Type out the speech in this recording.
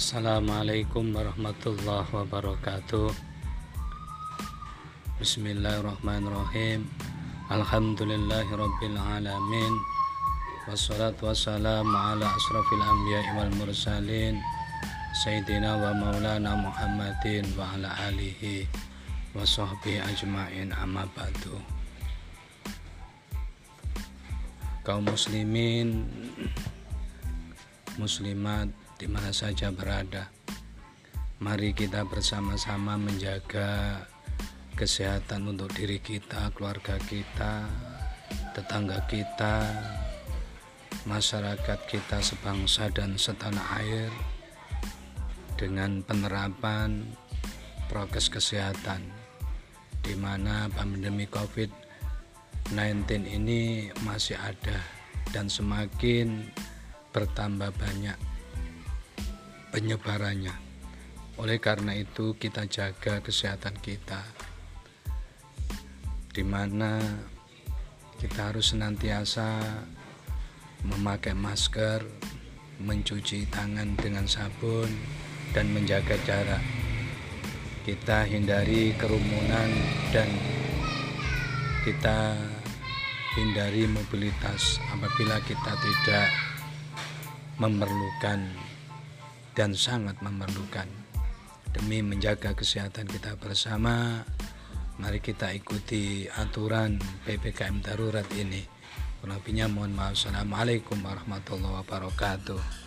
Assalamualaikum warahmatullahi wabarakatuh. Bismillahirrahmanirrahim. Alhamdulillahirrabbilalamin Wassalatu wassalamu ala asrafil anbiya wal mursalin. Sayyidina wa maulana Muhammadin wa ala alihi wa sahbihi ajma'in amma ba'du. Kaum muslimin muslimat di mana saja berada. Mari kita bersama-sama menjaga kesehatan untuk diri kita, keluarga kita, tetangga kita, masyarakat kita sebangsa dan setanah air dengan penerapan prokes kesehatan di mana pandemi COVID-19 ini masih ada dan semakin bertambah banyak penyebarannya. Oleh karena itu kita jaga kesehatan kita. Di mana kita harus senantiasa memakai masker, mencuci tangan dengan sabun dan menjaga jarak. Kita hindari kerumunan dan kita hindari mobilitas apabila kita tidak memerlukan dan sangat memerlukan. Demi menjaga kesehatan kita bersama, mari kita ikuti aturan PPKM darurat ini. Kurang mohon maaf. Assalamualaikum warahmatullahi wabarakatuh.